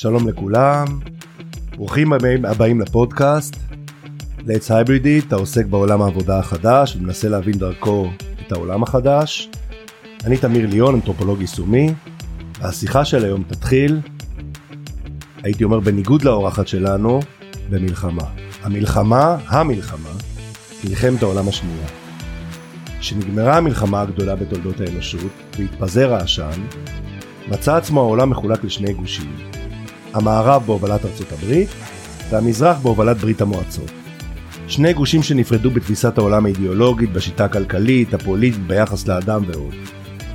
שלום לכולם, ברוכים הבאים, לפודקאסט. Let's Hybrid It, העוסק בעולם העבודה החדש ומנסה להבין דרכו את העולם החדש. אני תמיר ליון, אנתרופולוג יישומי, והשיחה של היום תתחיל, הייתי אומר בניגוד לאורחת שלנו, במלחמה. המלחמה, המלחמה, מלחמת העולם השנייה. כשנגמרה המלחמה הגדולה בתולדות האנושות והתפזר העשן, מצא עצמו העולם מחולק לשני גושים, המערב בהובלת ארצות הברית והמזרח בהובלת ברית המועצות. שני גושים שנפרדו בתפיסת העולם האידיאולוגית, בשיטה הכלכלית, הפוליטית, ביחס לאדם ועוד.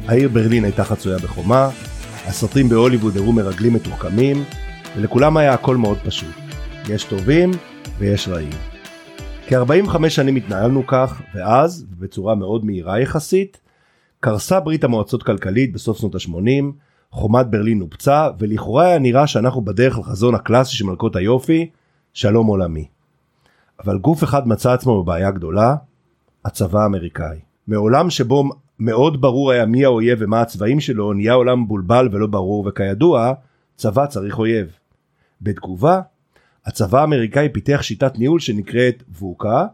העיר ברלין הייתה חצויה בחומה, הסרטים בהוליווד הראו מרגלים מתוחכמים, ולכולם היה הכל מאוד פשוט. יש טובים ויש רעים. כ-45 שנים התנהלנו כך, ואז, בצורה מאוד מהירה יחסית, קרסה ברית המועצות כלכלית בסוף שנות ה-80, חומת ברלין נופצה, ולכאורה היה נראה שאנחנו בדרך לחזון הקלאסי של מלכות היופי, שלום עולמי. אבל גוף אחד מצא עצמו בבעיה גדולה, הצבא האמריקאי. מעולם שבו מאוד ברור היה מי האויב ומה הצבעים שלו, נהיה עולם מבולבל ולא ברור, וכידוע, צבא צריך אויב. בתגובה, הצבא האמריקאי פיתח שיטת ניהול שנקראת ווקה,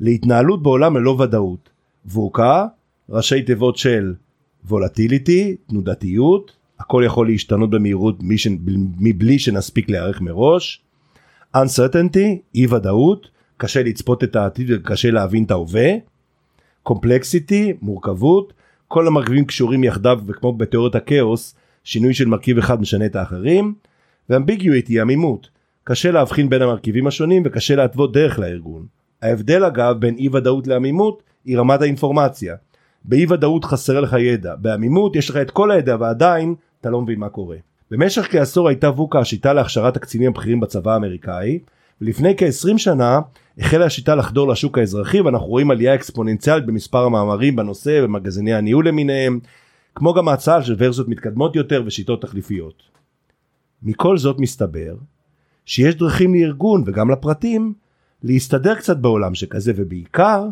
להתנהלות בעולם ללא ודאות. ווקה, ראשי תיבות של וולטיליטי, תנודתיות, הכל יכול להשתנות במהירות מבלי שנספיק להיערך מראש. uncertainty, אי ודאות, קשה לצפות את העתיד וקשה להבין את ההווה. complexity, מורכבות, כל המרכיבים קשורים יחדיו וכמו בתיאוריית הכאוס, שינוי של מרכיב אחד משנה את האחרים. ואמביגיויטי, עמימות, קשה להבחין בין המרכיבים השונים וקשה להתוות דרך לארגון. ההבדל אגב בין אי ודאות לעמימות היא רמת האינפורמציה. באי ודאות חסר לך ידע, בעמימות יש לך את כל הידע ועדיין אתה לא מבין מה קורה. במשך כעשור הייתה ווקה השיטה להכשרת הקצינים הבכירים בצבא האמריקאי, ולפני כ-20 שנה החלה השיטה לחדור לשוק האזרחי ואנחנו רואים עלייה אקספוננציאלית במספר המאמרים בנושא ומגזיני הניהול למיניהם, כמו גם ההצעה של ורסיות מתקדמות יותר ושיטות תחליפיות. מכל זאת מסתבר שיש דרכים לארגון וגם לפרטים להסתדר קצת בעולם שכזה ובעיקר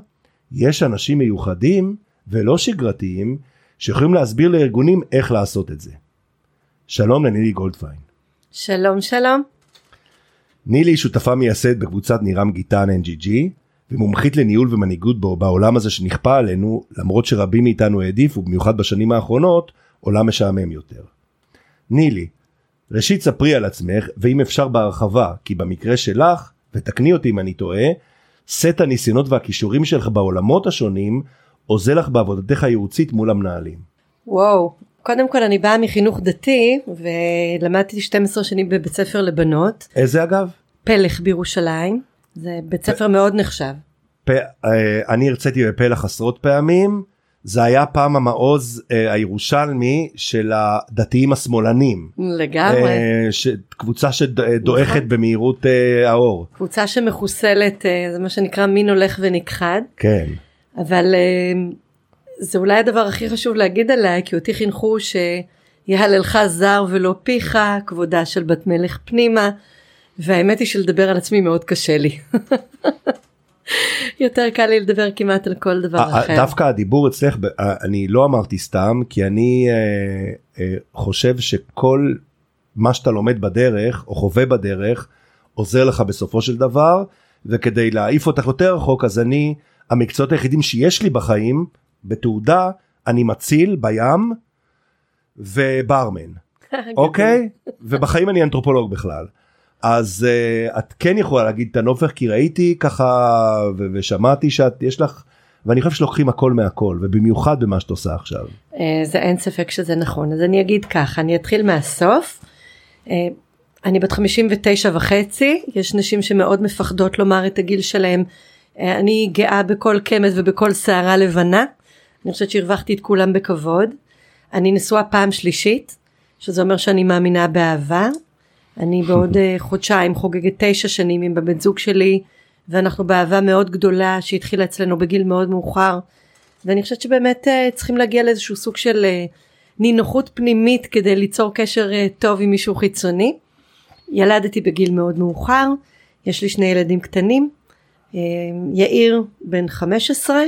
יש אנשים מיוחדים ולא שגרתיים שיכולים להסביר לארגונים איך לעשות את זה. שלום לנילי גולדפיין. שלום שלום. נילי היא שותפה מייסדת בקבוצת נירם גיטן NGG ומומחית לניהול ומנהיגות בו בעולם הזה שנכפה עלינו למרות שרבים מאיתנו העדיפו במיוחד בשנים האחרונות עולם משעמם יותר. נילי, ראשית ספרי על עצמך ואם אפשר בהרחבה כי במקרה שלך ותקני אותי אם אני טועה סט הניסיונות והכישורים שלך בעולמות השונים עוזר לך בעבודתך הייעוצית מול המנהלים. וואו, קודם כל אני באה מחינוך דתי ולמדתי 12 שנים בבית ספר לבנות. איזה אגב? פלך בירושלים, זה בית ספר פ... מאוד נחשב. פ... אה, אני הרציתי בפלך עשרות פעמים, זה היה פעם המעוז אה, הירושלמי של הדתיים השמאלנים. לגמרי. אה, ש... קבוצה שדועכת נכון. במהירות אה, האור. קבוצה שמחוסלת, אה, זה מה שנקרא מין הולך ונכחד. כן. אבל אה, זה אולי הדבר הכי חשוב להגיד עליי, כי אותי חינכו שיהללך זר ולא פיך, כבודה של בת מלך פנימה, והאמת היא שלדבר על עצמי מאוד קשה לי. יותר קל לי לדבר כמעט על כל דבר אחר. דווקא הדיבור אצלך, אני לא אמרתי סתם, כי אני אה, אה, חושב שכל מה שאתה לומד בדרך, או חווה בדרך, עוזר לך בסופו של דבר, וכדי להעיף אותך יותר רחוק, אז אני, המקצועות היחידים שיש לי בחיים, בתעודה אני מציל בים וברמן אוקיי ובחיים אני אנתרופולוג בכלל אז uh, את כן יכולה להגיד את הנופך כי ראיתי ככה ו- ושמעתי שאת יש לך ואני חושב שלוקחים הכל מהכל ובמיוחד במה שאת עושה עכשיו. Uh, זה אין ספק שזה נכון אז אני אגיד ככה אני אתחיל מהסוף. Uh, אני בת 59 וחצי יש נשים שמאוד מפחדות לומר את הגיל שלהם. Uh, אני גאה בכל קמט ובכל שערה לבנה. אני חושבת שהרווחתי את כולם בכבוד. אני נשואה פעם שלישית, שזה אומר שאני מאמינה באהבה. אני בעוד אה, חודשיים חוגגת תשע שנים עם הבן זוג שלי, ואנחנו באהבה מאוד גדולה שהתחילה אצלנו בגיל מאוד מאוחר. ואני חושבת שבאמת אה, צריכים להגיע לאיזשהו סוג של אה, נינוחות פנימית כדי ליצור קשר טוב עם מישהו חיצוני. ילדתי בגיל מאוד מאוחר, יש לי שני ילדים קטנים, יאיר בן 15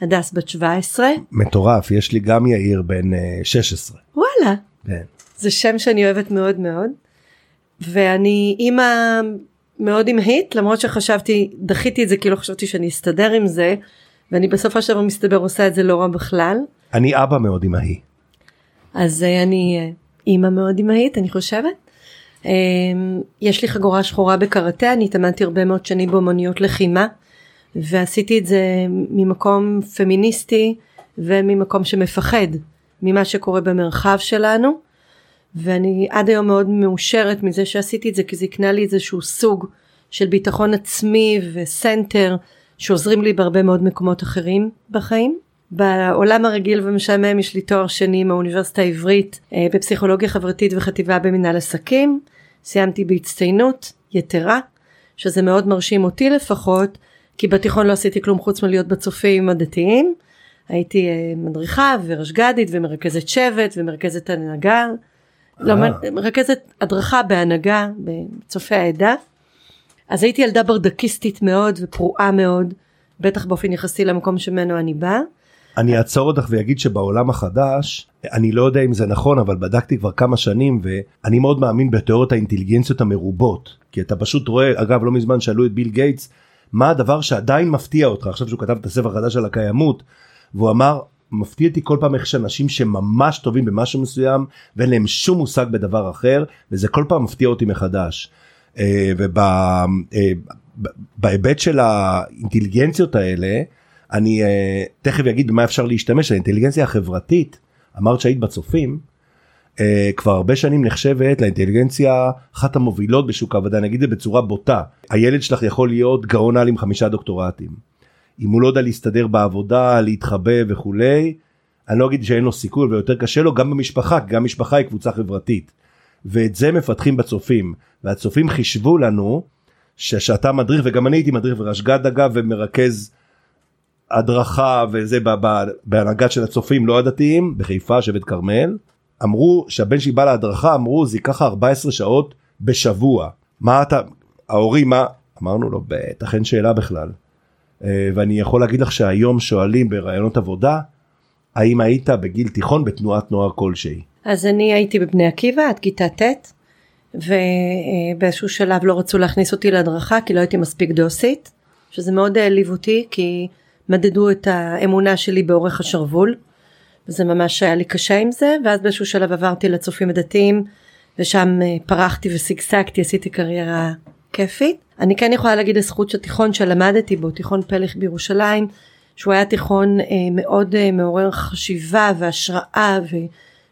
הדס בת 17. מטורף, יש לי גם יאיר בן 16. וואלה. כן. זה שם שאני אוהבת מאוד מאוד. ואני אימא מאוד אמהית למרות שחשבתי דחיתי את זה כי לא חשבתי שאני אסתדר עם זה ואני בסופו של דבר מסתבר עושה את זה לא רע בכלל. אני אבא מאוד אמהי. אז אה, אני אה, אימא מאוד אמהית אני חושבת. אה, יש לי חגורה שחורה בקראטה אני התאמנתי הרבה מאוד שנים באמנויות לחימה ועשיתי את זה ממקום פמיניסטי וממקום שמפחד ממה שקורה במרחב שלנו ואני עד היום מאוד מאושרת מזה שעשיתי את זה כי זה הקנה לי איזשהו סוג של ביטחון עצמי וסנטר שעוזרים לי בהרבה מאוד מקומות אחרים בחיים. בעולם הרגיל ומשעמם יש לי תואר שני מהאוניברסיטה העברית אה, בפסיכולוגיה חברתית וחטיבה במנהל עסקים. סיימתי בהצטיינות יתרה שזה מאוד מרשים אותי לפחות כי בתיכון לא עשיתי כלום חוץ מלהיות בצופים הדתיים. הייתי אה, מדריכה ורשג"דית ומרכזת שבט ומרכזת הנהגה. לא, אה. מרכזת הדרכה בהנהגה בצופי העדה. אז הייתי ילדה ברדקיסטית מאוד ופרועה מאוד, בטח באופן יחסי למקום שממנו אני באה. אני אעצור אותך ואגיד שבעולם החדש, אני לא יודע אם זה נכון, אבל בדקתי כבר כמה שנים ואני מאוד מאמין בתיאוריות האינטליגנציות המרובות. כי אתה פשוט רואה, אגב לא מזמן שאלו את ביל גייטס, מה הדבר שעדיין מפתיע אותך, עכשיו שהוא כתב את הספר החדש על הקיימות, והוא אמר, מפתיע אותי כל פעם איך שאנשים שממש טובים במשהו מסוים ואין להם שום מושג בדבר אחר, וזה כל פעם מפתיע אותי מחדש. ובהיבט של האינטליגנציות האלה, אני אה, תכף אגיד במה אפשר להשתמש, האינטליגנציה החברתית, אמרת שהיית בצופים, אה, כבר הרבה שנים נחשבת לאינטליגנציה אחת המובילות בשוק העבודה, את זה בצורה בוטה, הילד שלך יכול להיות גאון על עם חמישה דוקטורטים. אם הוא לא יודע להסתדר בעבודה, להתחבא וכולי, אני לא אגיד שאין לו סיכוי ויותר קשה לו גם במשפחה, כי גם משפחה היא קבוצה חברתית. ואת זה מפתחים בצופים, והצופים חישבו לנו שאתה מדריך וגם אני הייתי מדריך ורשג"ד אגב ומרכז הדרכה וזה בהנהגת של הצופים לא הדתיים בחיפה שבט כרמל אמרו שהבן שלי בא להדרכה אמרו זה ייקח 14 שעות בשבוע. מה אתה ההורים מה? אמרנו לו בטח אין שאלה בכלל. אה, ואני יכול להגיד לך שהיום שואלים ברעיונות עבודה האם היית בגיל תיכון בתנועת נוער כלשהי. אז אני הייתי בבני עקיבא עד כיתה ט' ובאיזשהו שלב לא רצו להכניס אותי להדרכה כי לא הייתי מספיק דוסית שזה מאוד העליב אותי כי מדדו את האמונה שלי באורך השרוול וזה ממש היה לי קשה עם זה ואז באיזשהו שלב עברתי לצופים הדתיים ושם אה, פרחתי ושגשגתי עשיתי קריירה כיפית. אני כן יכולה להגיד לזכות שהתיכון שלמדתי בו תיכון פלך בירושלים שהוא היה תיכון אה, מאוד אה, מעורר חשיבה והשראה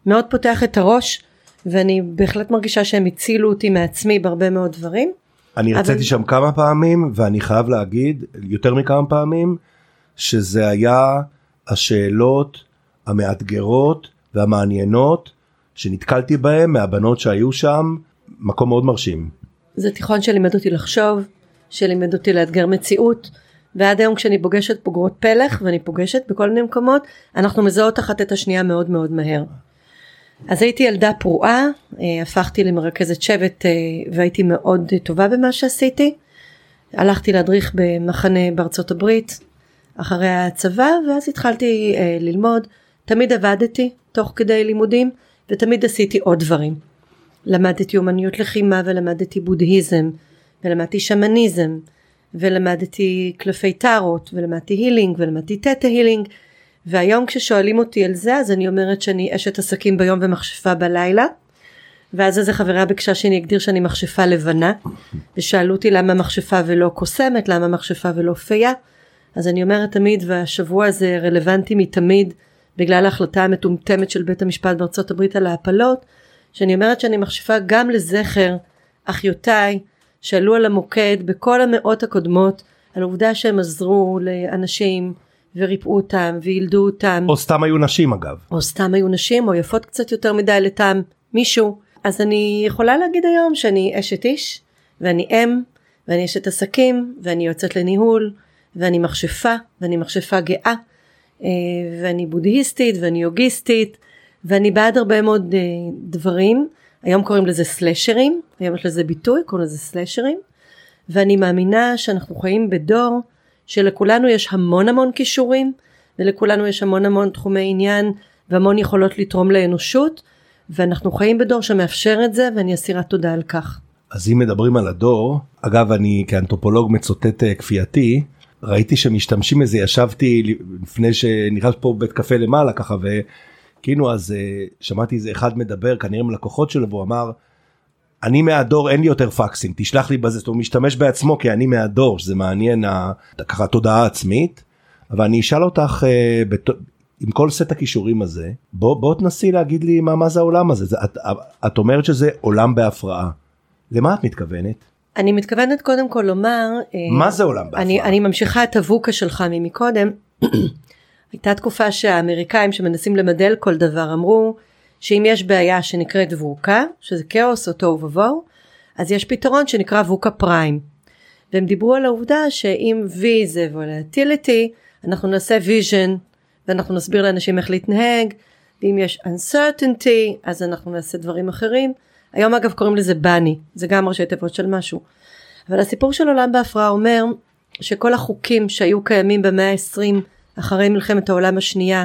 ומאוד פותח את הראש ואני בהחלט מרגישה שהם הצילו אותי מעצמי בהרבה מאוד דברים. אני אבל- רציתי שם כמה פעמים ואני חייב להגיד יותר מכמה פעמים שזה היה השאלות המאתגרות והמעניינות שנתקלתי בהם מהבנות שהיו שם מקום מאוד מרשים. זה תיכון שלימד אותי לחשוב, שלימד אותי לאתגר מציאות, ועד היום כשאני פוגשת בוגרות פלך, ואני פוגשת בכל מיני מקומות, אנחנו מזהות אחת את השנייה מאוד מאוד מהר. אז הייתי ילדה פרועה, אה, הפכתי למרכזת שבט אה, והייתי מאוד טובה במה שעשיתי. הלכתי להדריך במחנה בארצות הברית אחרי הצבא, ואז התחלתי אה, ללמוד. תמיד עבדתי תוך כדי לימודים, ותמיד עשיתי עוד דברים. למדתי אומניות לחימה ולמדתי בודהיזם ולמדתי שמניזם ולמדתי קלפי טארות ולמדתי הילינג ולמדתי תטא הילינג. והיום כששואלים אותי על זה אז אני אומרת שאני אשת עסקים ביום ומכשפה בלילה. ואז איזה חברה ביקשה שאני אגדיר שאני מכשפה לבנה ושאלו אותי למה מכשפה ולא קוסמת למה מכשפה ולא פייה. אז אני אומרת תמיד והשבוע הזה רלוונטי מתמיד בגלל ההחלטה המטומטמת של בית המשפט בארצות הברית על ההפלות שאני אומרת שאני מכשפה גם לזכר אחיותיי שעלו על המוקד בכל המאות הקודמות על העובדה שהם עזרו לאנשים וריפאו אותם וילדו אותם. או סתם היו נשים אגב. או סתם היו נשים או יפות קצת יותר מדי לטעם מישהו. אז אני יכולה להגיד היום שאני אשת איש ואני אם ואני אשת עסקים ואני יוצאת לניהול ואני מכשפה ואני מכשפה גאה. אה, ואני בודהיסטית ואני יוגיסטית ואני בעד הרבה מאוד אה, דברים היום קוראים לזה סלשרים היום יש לזה ביטוי קוראים לזה סלשרים ואני מאמינה שאנחנו חיים בדור שלכולנו יש המון המון כישורים ולכולנו יש המון המון תחומי עניין והמון יכולות לתרום לאנושות ואנחנו חיים בדור שמאפשר את זה ואני אסירת תודה על כך. אז אם מדברים על הדור, אגב אני כאנתרופולוג מצוטט אה, כפייתי, ראיתי שמשתמשים בזה, ישבתי לפני שנכנס פה בית קפה למעלה ככה וכאילו אז אה, שמעתי איזה אחד מדבר כנראה עם לקוחות שלו והוא אמר אני מהדור אין לי יותר פקסים תשלח לי בזה, הוא משתמש בעצמו כי אני מהדור שזה מעניין ככה תודעה עצמית אבל אני אשאל אותך אה. עם כל סט הכישורים הזה בוא בוא תנסי להגיד לי מה מה זה העולם הזה זה, את, את אומרת שזה עולם בהפרעה למה את מתכוונת? אני מתכוונת קודם כל לומר אה, מה זה עולם בהפרעה? אני, אני ממשיכה את הווקה שלך ממקודם. הייתה תקופה שהאמריקאים שמנסים למדל כל דבר אמרו שאם יש בעיה שנקראת ווקה שזה כאוס או תוהו ובוהו אז יש פתרון שנקרא ווקה פריים. והם דיברו על העובדה שאם V זה וולטיליטי אנחנו נעשה vision ואנחנו נסביר לאנשים איך להתנהג ואם יש uncertainty אז אנחנו נעשה דברים אחרים היום אגב קוראים לזה בני זה גם ראשי תיבות של משהו. אבל הסיפור של עולם בהפרעה אומר שכל החוקים שהיו קיימים במאה ה-20 אחרי מלחמת העולם השנייה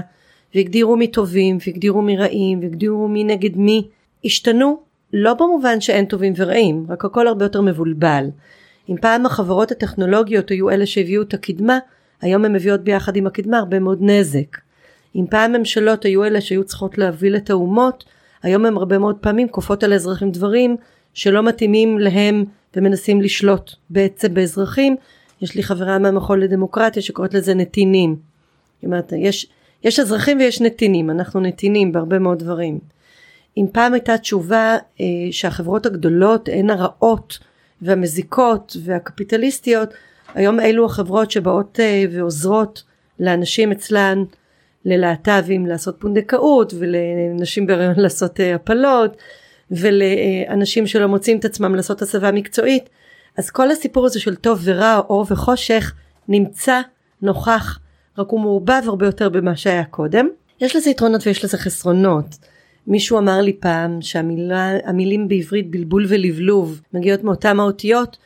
והגדירו מי טובים והגדירו מי רעים והגדירו מי נגד מי השתנו לא במובן שאין טובים ורעים רק הכל הרבה יותר מבולבל. אם פעם החברות הטכנולוגיות היו אלה שהביאו את הקדמה היום הן מביאות ביחד עם הקדמה הרבה מאוד נזק. אם פעם ממשלות היו אלה שהיו צריכות להוביל את האומות היום הם הרבה מאוד פעמים כופות על האזרחים דברים שלא מתאימים להם ומנסים לשלוט בעצם באזרחים יש לי חברה מהמכון לדמוקרטיה שקוראת לזה נתינים. זאת אומרת, יש, יש אזרחים ויש נתינים, אנחנו נתינים בהרבה מאוד דברים. אם פעם הייתה תשובה אה, שהחברות הגדולות הן הרעות והמזיקות והקפיטליסטיות, היום אלו החברות שבאות אה, ועוזרות לאנשים אצלן ללהט"בים לעשות פונדקאות ולנשים בהריון לעשות אה, הפלות ולאנשים שלא מוצאים את עצמם לעשות הסבה מקצועית. אז כל הסיפור הזה של טוב ורע אור וחושך נמצא נוכח רק הוא מעורבב הרבה יותר במה שהיה קודם. יש לזה יתרונות ויש לזה חסרונות. מישהו אמר לי פעם שהמילים בעברית בלבול ולבלוב מגיעות מאותם האותיות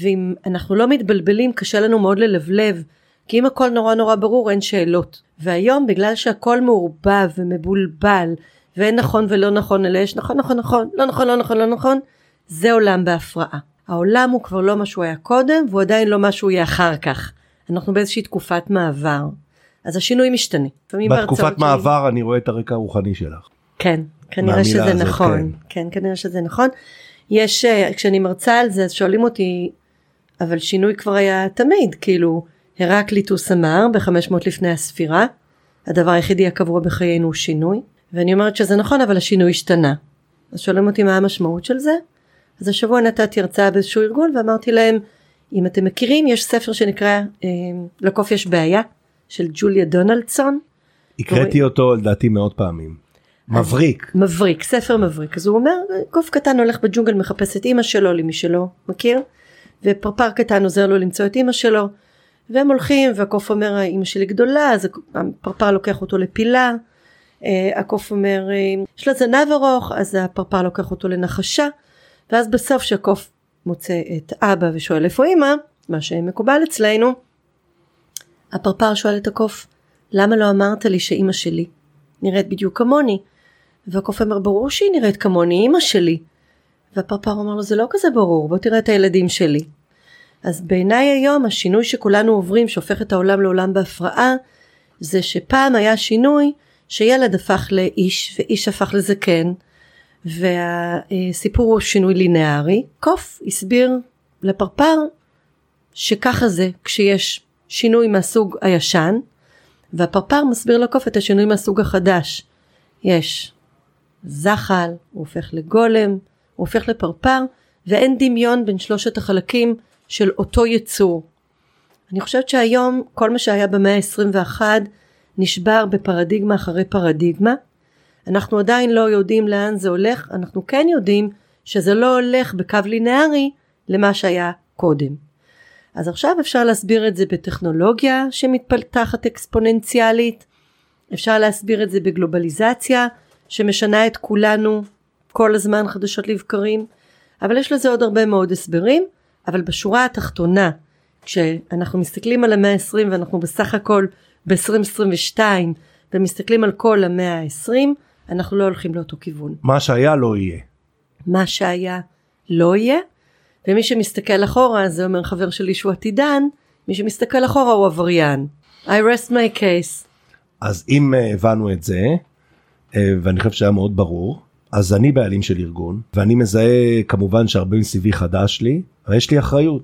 ואם אנחנו לא מתבלבלים קשה לנו מאוד ללבלב כי אם הכל נורא נורא ברור אין שאלות והיום בגלל שהכל מעורבב ומבולבל ואין נכון ולא נכון אלא יש נכון נכון נכון לא נכון לא נכון לא נכון זה עולם בהפרעה העולם הוא כבר לא מה שהוא היה קודם והוא עדיין לא מה שהוא יהיה אחר כך אנחנו באיזושהי תקופת מעבר אז השינוי משתנה. בתקופת מעבר שלי... אני רואה את הרקע הרוחני שלך. כן כנראה שזה הזאת, נכון כן. כן כנראה שזה נכון יש אה, כשאני מרצה על זה אז שואלים אותי אבל שינוי כבר היה תמיד כאילו הרקליטוס אמר ב-500 לפני הספירה הדבר היחידי הקבוע בחיינו הוא שינוי ואני אומרת שזה נכון אבל השינוי השתנה אז שואלים אותי מה המשמעות של זה אז השבוע נתתי הרצאה באיזשהו ארגון ואמרתי להם אם אתם מכירים יש ספר שנקרא אה, לקוף יש בעיה של ג'וליה דונלדסון. הקראתי אותו לדעתי מאות פעמים. מבריק. מבריק ספר מבריק אז הוא אומר קוף קטן הולך בג'ונגל מחפש את אימא שלו למי שלא מכיר ופרפר קטן עוזר לו למצוא את אימא שלו והם הולכים והקוף אומר אמא שלי גדולה אז הפרפר לוקח אותו לפילה. אה, הקוף אומר יש לה זנב ארוך אז הפרפר לוקח אותו לנחשה. ואז בסוף שהקוף מוצא את אבא ושואל איפה אמא? מה שמקובל אצלנו. הפרפר שואל את הקוף למה לא אמרת לי שאימא שלי נראית בדיוק כמוני? והקוף אומר ברור שהיא נראית כמוני אימא שלי. והפרפר אומר לו זה לא כזה ברור בוא תראה את הילדים שלי אז בעיניי היום השינוי שכולנו עוברים שהופך את העולם לעולם בהפרעה זה שפעם היה שינוי שילד הפך לאיש ואיש הפך לזקן והסיפור הוא שינוי לינארי. קוף הסביר לפרפר שככה זה כשיש שינוי מהסוג הישן והפרפר מסביר לקוף את השינוי מהסוג החדש. יש זחל הוא הופך לגולם הוא הופך לפרפר ואין דמיון בין שלושת החלקים של אותו יצור. אני חושבת שהיום כל מה שהיה במאה ה-21 נשבר בפרדיגמה אחרי פרדיגמה. אנחנו עדיין לא יודעים לאן זה הולך, אנחנו כן יודעים שזה לא הולך בקו לינארי למה שהיה קודם. אז עכשיו אפשר להסביר את זה בטכנולוגיה שמתפתחת אקספוננציאלית, אפשר להסביר את זה בגלובליזציה שמשנה את כולנו כל הזמן חדשות לבקרים, אבל יש לזה עוד הרבה מאוד הסברים אבל בשורה התחתונה כשאנחנו מסתכלים על המאה ה-20 ואנחנו בסך הכל ב-2022 ומסתכלים על כל המאה ה-20 אנחנו לא הולכים לאותו כיוון. מה שהיה לא יהיה. מה שהיה לא יהיה ומי שמסתכל אחורה זה אומר חבר שלי שהוא עתידן, מי שמסתכל אחורה הוא עבריין. I rest my case. אז אם אה, הבנו את זה, אה, ואני חושב שהיה מאוד ברור, אז אני בעלים של ארגון, ואני מזהה כמובן שהרבה מסביבי חדש לי, אבל יש לי אחריות.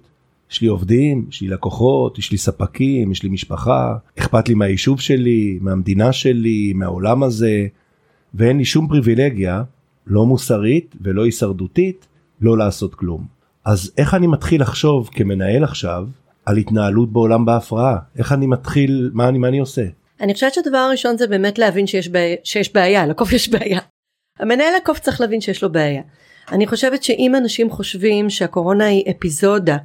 יש לי עובדים, יש לי לקוחות, יש לי ספקים, יש לי משפחה, אכפת לי מהיישוב שלי, מהמדינה שלי, מהעולם הזה, ואין לי שום פריבילגיה, לא מוסרית ולא הישרדותית, לא לעשות כלום. אז איך אני מתחיל לחשוב כמנהל עכשיו על התנהלות בעולם בהפרעה? איך אני מתחיל, מה אני, מה אני עושה? אני חושבת שהדבר הראשון זה באמת להבין שיש, בעיה, שיש בעיה, לקוף יש בעיה. המנהל הקוף צריך להבין שיש לו בעיה. אני חושבת שאם אנשים חושבים שהקורונה היא אפיזודה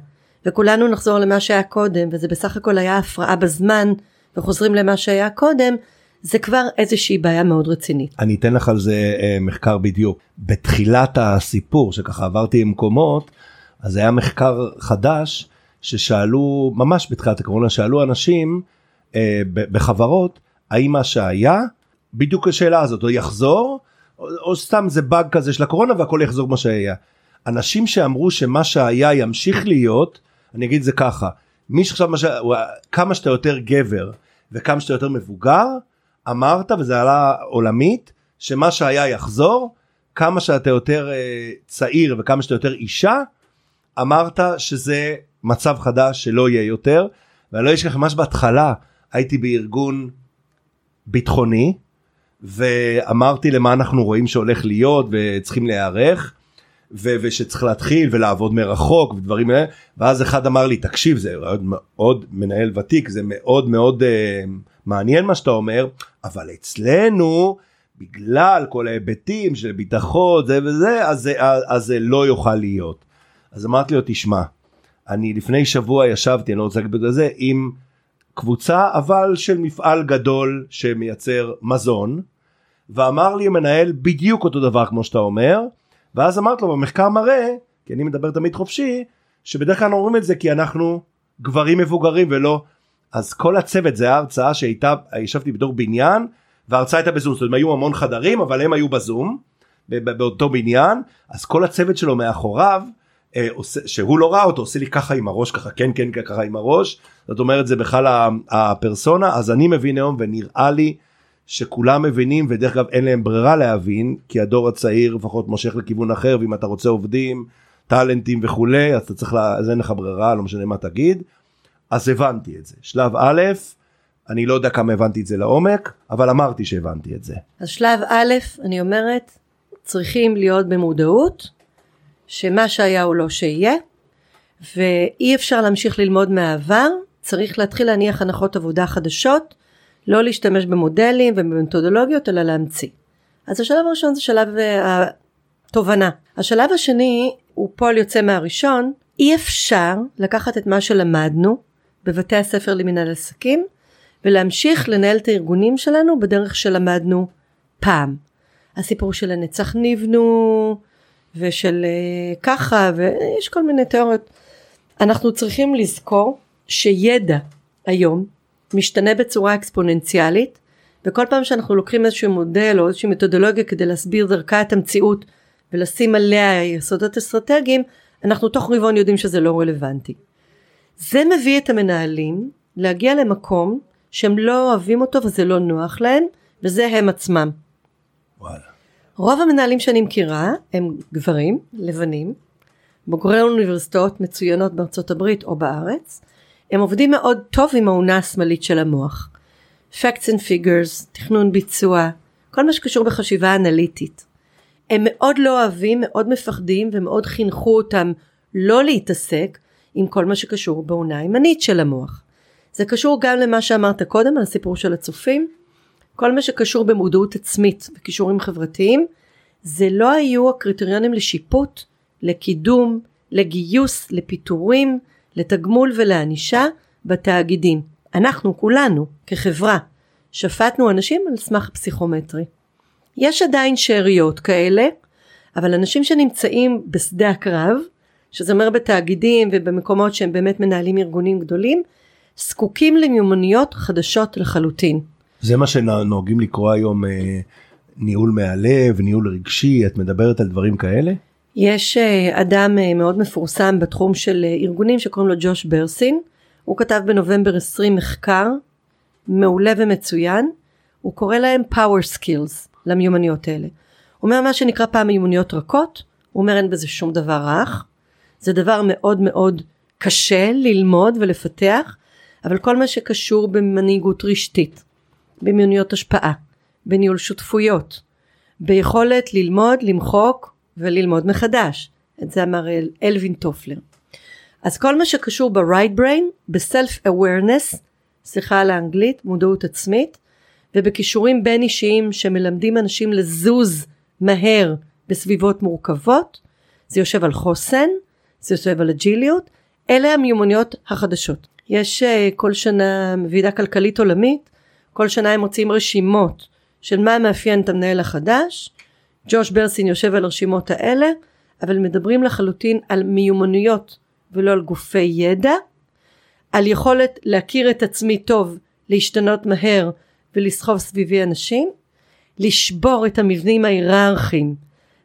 וכולנו נחזור למה שהיה קודם וזה בסך הכל היה הפרעה בזמן וחוזרים למה שהיה קודם זה כבר איזושהי בעיה מאוד רצינית. אני אתן לך על זה אה, מחקר בדיוק. בתחילת הסיפור שככה עברתי במקומות אז היה מחקר חדש ששאלו ממש בתחילת הקורונה שאלו אנשים אה, בחברות האם מה שהיה בדיוק השאלה הזאת או יחזור או, או סתם זה באג כזה של הקורונה והכל יחזור מה שהיה. אנשים שאמרו שמה שהיה ימשיך להיות אני אגיד זה ככה מי שחשב מה ש... כמה שאתה יותר גבר וכמה שאתה יותר מבוגר אמרת וזה עלה עולמית שמה שהיה יחזור כמה שאתה יותר אה, צעיר וכמה שאתה יותר אישה אמרת שזה מצב חדש שלא יהיה יותר ואני לא אשכח ממש בהתחלה הייתי בארגון ביטחוני ואמרתי למה אנחנו רואים שהולך להיות וצריכים להיערך ו- ושצריך להתחיל ולעבוד מרחוק ודברים האלה ואז אחד אמר לי תקשיב זה מאוד מנהל ותיק זה מאוד מאוד uh, מעניין מה שאתה אומר אבל אצלנו בגלל כל ההיבטים של ביטחון זה וזה אז, אז, אז זה לא יוכל להיות. אז אמרתי לו תשמע אני לפני שבוע ישבתי אני לא רוצה להגיד בגלל זה עם קבוצה אבל של מפעל גדול שמייצר מזון ואמר לי המנהל בדיוק אותו דבר כמו שאתה אומר ואז אמרתי לו במחקר מראה כי אני מדבר תמיד חופשי שבדרך כלל אומרים את זה כי אנחנו גברים מבוגרים ולא. אז כל הצוות זה ההרצאה שהייתה ישבתי בתור בניין וההרצאה הייתה בזום. זאת אומרת היו המון חדרים אבל הם היו בזום באותו בניין. אז כל הצוות שלו מאחוריו אה, עושה, שהוא לא ראה אותו עושה לי ככה עם הראש ככה כן כן ככה עם הראש. זאת אומרת זה בכלל הפרסונה. אז אני מבין היום ונראה לי שכולם מבינים ודרך אגב אין להם ברירה להבין כי הדור הצעיר לפחות מושך לכיוון אחר ואם אתה רוצה עובדים טאלנטים וכולי אז אתה צריך לה... אז אין לך ברירה לא משנה מה תגיד. אז הבנתי את זה. שלב א' אני לא יודע כמה הבנתי את זה לעומק אבל אמרתי שהבנתי את זה. אז שלב א' אני אומרת צריכים להיות במודעות שמה שהיה הוא לא שיהיה ואי אפשר להמשיך ללמוד מהעבר צריך להתחיל להניח הנחות עבודה חדשות לא להשתמש במודלים ובמתודולוגיות אלא להמציא. אז השלב הראשון זה שלב התובנה. השלב השני הוא פועל יוצא מהראשון אי אפשר לקחת את מה שלמדנו בבתי הספר למנהל עסקים ולהמשיך לנהל את הארגונים שלנו בדרך שלמדנו פעם. הסיפור של הנצח נבנו ושל uh, ככה ויש כל מיני תיאוריות. אנחנו צריכים לזכור שידע היום משתנה בצורה אקספוננציאלית וכל פעם שאנחנו לוקחים איזשהו מודל או איזושהי מתודולוגיה כדי להסביר דרכה את המציאות ולשים עליה יסודות אסטרטגיים אנחנו תוך רבעון יודעים שזה לא רלוונטי. זה מביא את המנהלים להגיע למקום שהם לא אוהבים אותו וזה לא נוח להם וזה הם עצמם. וואלה. רוב המנהלים שאני מכירה הם גברים לבנים בוגרי אוניברסיטאות מצוינות בארצות הברית או בארץ הם עובדים מאוד טוב עם האונה השמאלית של המוח. Facts and figures, תכנון ביצוע, כל מה שקשור בחשיבה אנליטית. הם מאוד לא אוהבים, מאוד מפחדים ומאוד חינכו אותם לא להתעסק עם כל מה שקשור באונה הימנית של המוח. זה קשור גם למה שאמרת קודם על הסיפור של הצופים. כל מה שקשור במודעות עצמית וכישורים חברתיים זה לא היו הקריטריונים לשיפוט, לקידום, לגיוס, לפיטורים, לתגמול ולענישה בתאגידים. אנחנו כולנו כחברה שפטנו אנשים על סמך פסיכומטרי. יש עדיין שאריות כאלה, אבל אנשים שנמצאים בשדה הקרב, שזה אומר בתאגידים ובמקומות שהם באמת מנהלים ארגונים גדולים, זקוקים למיומנויות חדשות לחלוטין. זה מה שנוהגים לקרוא היום אה, ניהול מהלב, ניהול רגשי, את מדברת על דברים כאלה? יש אה, אדם אה, מאוד מפורסם בתחום של אה, ארגונים שקוראים לו ג'וש ברסין, הוא כתב בנובמבר 20 מחקר מעולה ומצוין, הוא קורא להם power skills למיומנויות האלה. הוא אומר מה שנקרא פעם מיומנויות רכות, הוא אומר אין בזה שום דבר רך, זה דבר מאוד מאוד קשה ללמוד ולפתח, אבל כל מה שקשור במנהיגות רשתית, במיומנויות השפעה, בניהול שותפויות, ביכולת ללמוד, למחוק וללמוד מחדש. את זה אמר אל, אלווין טופלר. אז כל מה שקשור ב-right brain, ב-self awareness, סליחה על האנגלית, מודעות עצמית, ובכישורים בין אישיים שמלמדים אנשים לזוז מהר בסביבות מורכבות, זה יושב על חוסן, זה יושב על אג'יליות, אלה המיומנויות החדשות. יש uh, כל שנה ועידה כלכלית עולמית, כל שנה הם מוציאים רשימות של מה מאפיין את המנהל החדש, ג'וש ברסין יושב על הרשימות האלה, אבל מדברים לחלוטין על מיומנויות ולא על גופי ידע, על יכולת להכיר את עצמי טוב, להשתנות מהר ולסחוב סביבי אנשים, לשבור את המבנים ההיררכיים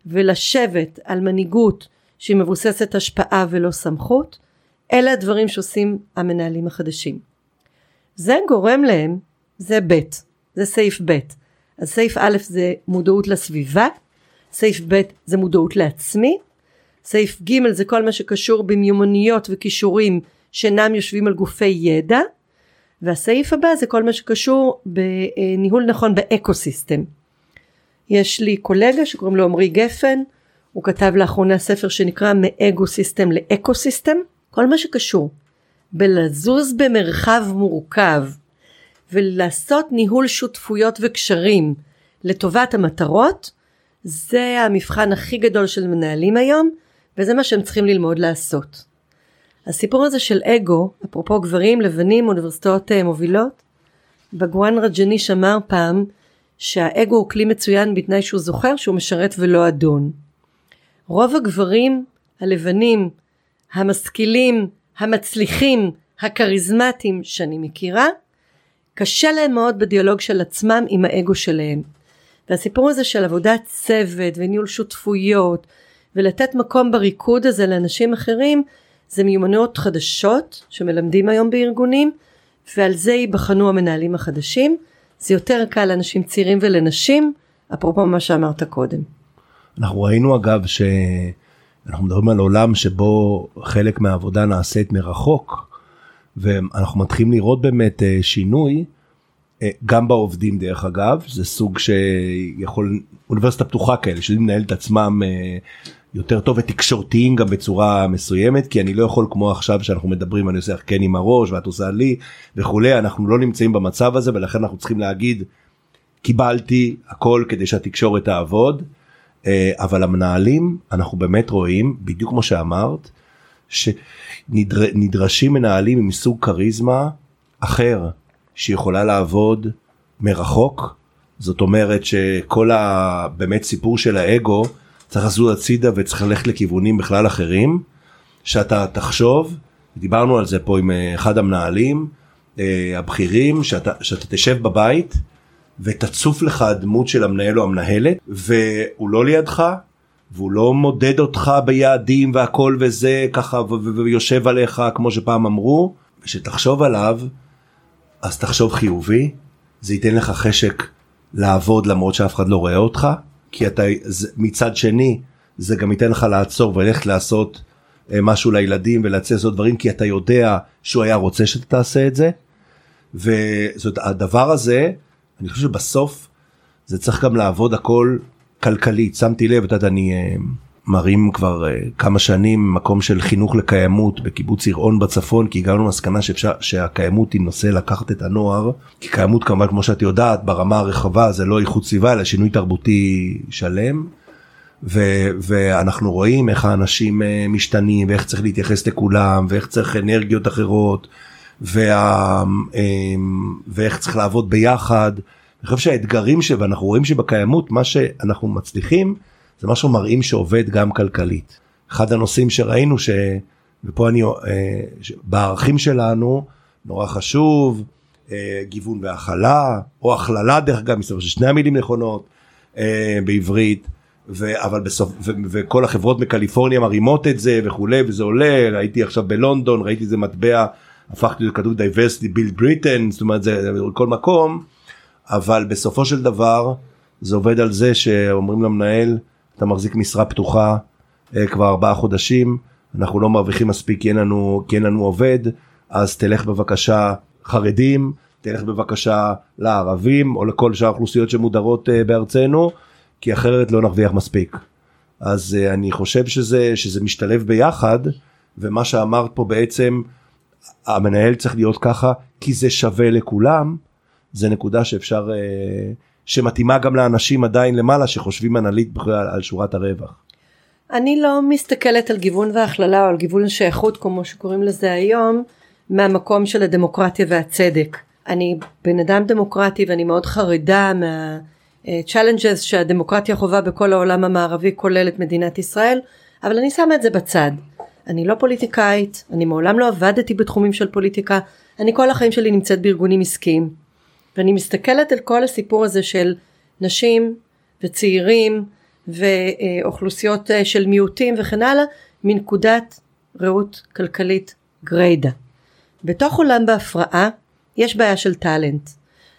ולשבת על מנהיגות שהיא מבוססת השפעה ולא סמכות, אלה הדברים שעושים המנהלים החדשים. זה גורם להם, זה ב', זה סעיף ב'. אז סעיף א' זה מודעות לסביבה, סעיף ב' זה מודעות לעצמי, סעיף ג' זה כל מה שקשור במיומנויות וכישורים שאינם יושבים על גופי ידע, והסעיף הבא זה כל מה שקשור בניהול נכון באקו סיסטם. יש לי קולגה שקוראים לו עמרי גפן, הוא כתב לאחרונה ספר שנקרא מ ego system ל ecosystem, כל מה שקשור בלזוז במרחב מורכב ולעשות ניהול שותפויות וקשרים לטובת המטרות, זה המבחן הכי גדול של מנהלים היום, וזה מה שהם צריכים ללמוד לעשות. הסיפור הזה של אגו, אפרופו גברים לבנים אוניברסיטאות אה, מובילות, בגוואן רג'ניש אמר פעם שהאגו הוא כלי מצוין בתנאי שהוא זוכר שהוא משרת ולא אדון. רוב הגברים הלבנים, המשכילים, המצליחים, הכריזמטיים שאני מכירה, קשה להם מאוד בדיאלוג של עצמם עם האגו שלהם. והסיפור הזה של עבודת צוות וניהול שותפויות ולתת מקום בריקוד הזה לאנשים אחרים זה מיומנויות חדשות שמלמדים היום בארגונים ועל זה ייבחנו המנהלים החדשים. זה יותר קל לאנשים צעירים ולנשים, אפרופו מה שאמרת קודם. אנחנו ראינו אגב שאנחנו מדברים על עולם שבו חלק מהעבודה נעשית מרחוק ואנחנו מתחילים לראות באמת אה, שינוי אה, גם בעובדים דרך אגב זה סוג שיכול אוניברסיטה פתוחה כאלה שיודעים לנהל את עצמם אה, יותר טוב ותקשורתיים גם בצורה מסוימת כי אני לא יכול כמו עכשיו שאנחנו מדברים אני עושה כן עם הראש ואת עושה לי וכולי אנחנו לא נמצאים במצב הזה ולכן אנחנו צריכים להגיד קיבלתי הכל כדי שהתקשורת תעבוד אבל המנהלים אנחנו באמת רואים בדיוק כמו שאמרת שנדרשים מנהלים עם סוג כריזמה אחר שיכולה לעבוד מרחוק. זאת אומרת שכל הבאמת סיפור של האגו צריך לזוז הצידה וצריך ללכת לכיוונים בכלל אחרים. שאתה תחשוב דיברנו על זה פה עם אה, אחד המנהלים אה, הבכירים שאתה, שאתה תשב בבית ותצוף לך הדמות של המנהל או המנהלת והוא לא לידך והוא לא מודד אותך ביעדים והכל וזה ככה ויושב עליך כמו שפעם אמרו שתחשוב עליו אז תחשוב חיובי זה ייתן לך חשק לעבוד למרות שאף אחד לא רואה אותך כי אתה מצד שני זה גם ייתן לך לעצור וללכת לעשות אה, משהו לילדים ולצאת לעשות דברים כי אתה יודע שהוא היה רוצה שאתה תעשה את זה. וזאת הדבר הזה אני חושב שבסוף זה צריך גם לעבוד הכל כלכלית שמתי לב את יודעת אני אה, מרים כבר uh, כמה שנים מקום של חינוך לקיימות בקיבוץ יראון בצפון כי הגענו למסקנה שאפשר שהקיימות היא נושא לקחת את הנוער כי קיימות כמובן כמו שאת יודעת ברמה הרחבה זה לא איכות סביבה אלא שינוי תרבותי שלם. ו- ואנחנו רואים איך האנשים uh, משתנים ואיך צריך להתייחס לכולם ואיך צריך אנרגיות אחרות וה- ואיך צריך לעבוד ביחד. אני חושב שהאתגרים שאנחנו רואים שבקיימות מה שאנחנו מצליחים זה משהו מראים שעובד גם כלכלית. אחד הנושאים שראינו ש... ופה אני, אה, בערכים שלנו נורא חשוב, אה, גיוון והכלה, או הכללה דרך אגב, מסתבר ששני המילים נכונות אה, בעברית, ו- אבל בסוף ו- וכל החברות מקליפורניה מרימות את זה וכולי וזה עולה ראיתי עכשיו בלונדון ראיתי איזה מטבע הפכתי לכתוב diversity build britain זאת אומרת זה כל מקום אבל בסופו של דבר זה עובד על זה שאומרים למנהל אתה מחזיק משרה פתוחה אה, כבר ארבעה חודשים אנחנו לא מרוויחים מספיק כי אין לנו כי אין לנו עובד אז תלך בבקשה חרדים תלך בבקשה לערבים או לכל שאר האוכלוסיות שמודרות אה, בארצנו כי אחרת לא נרוויח מספיק. אז uh, אני חושב שזה, שזה משתלב ביחד, ומה שאמרת פה בעצם, המנהל צריך להיות ככה, כי זה שווה לכולם, זה נקודה שאפשר, uh, שמתאימה גם לאנשים עדיין למעלה, שחושבים אנלית בכלל על שורת הרווח. אני לא מסתכלת על גיוון והכללה או על גיוון שייכות כמו שקוראים לזה היום מהמקום של הדמוקרטיה והצדק. אני בן אדם דמוקרטי ואני מאוד חרדה מה... challenges שהדמוקרטיה חווה בכל העולם המערבי כולל את מדינת ישראל אבל אני שמה את זה בצד אני לא פוליטיקאית אני מעולם לא עבדתי בתחומים של פוליטיקה אני כל החיים שלי נמצאת בארגונים עסקיים ואני מסתכלת על כל הסיפור הזה של נשים וצעירים ואוכלוסיות אה, של מיעוטים וכן הלאה מנקודת ראות כלכלית גריידה בתוך עולם בהפרעה יש בעיה של טאלנט.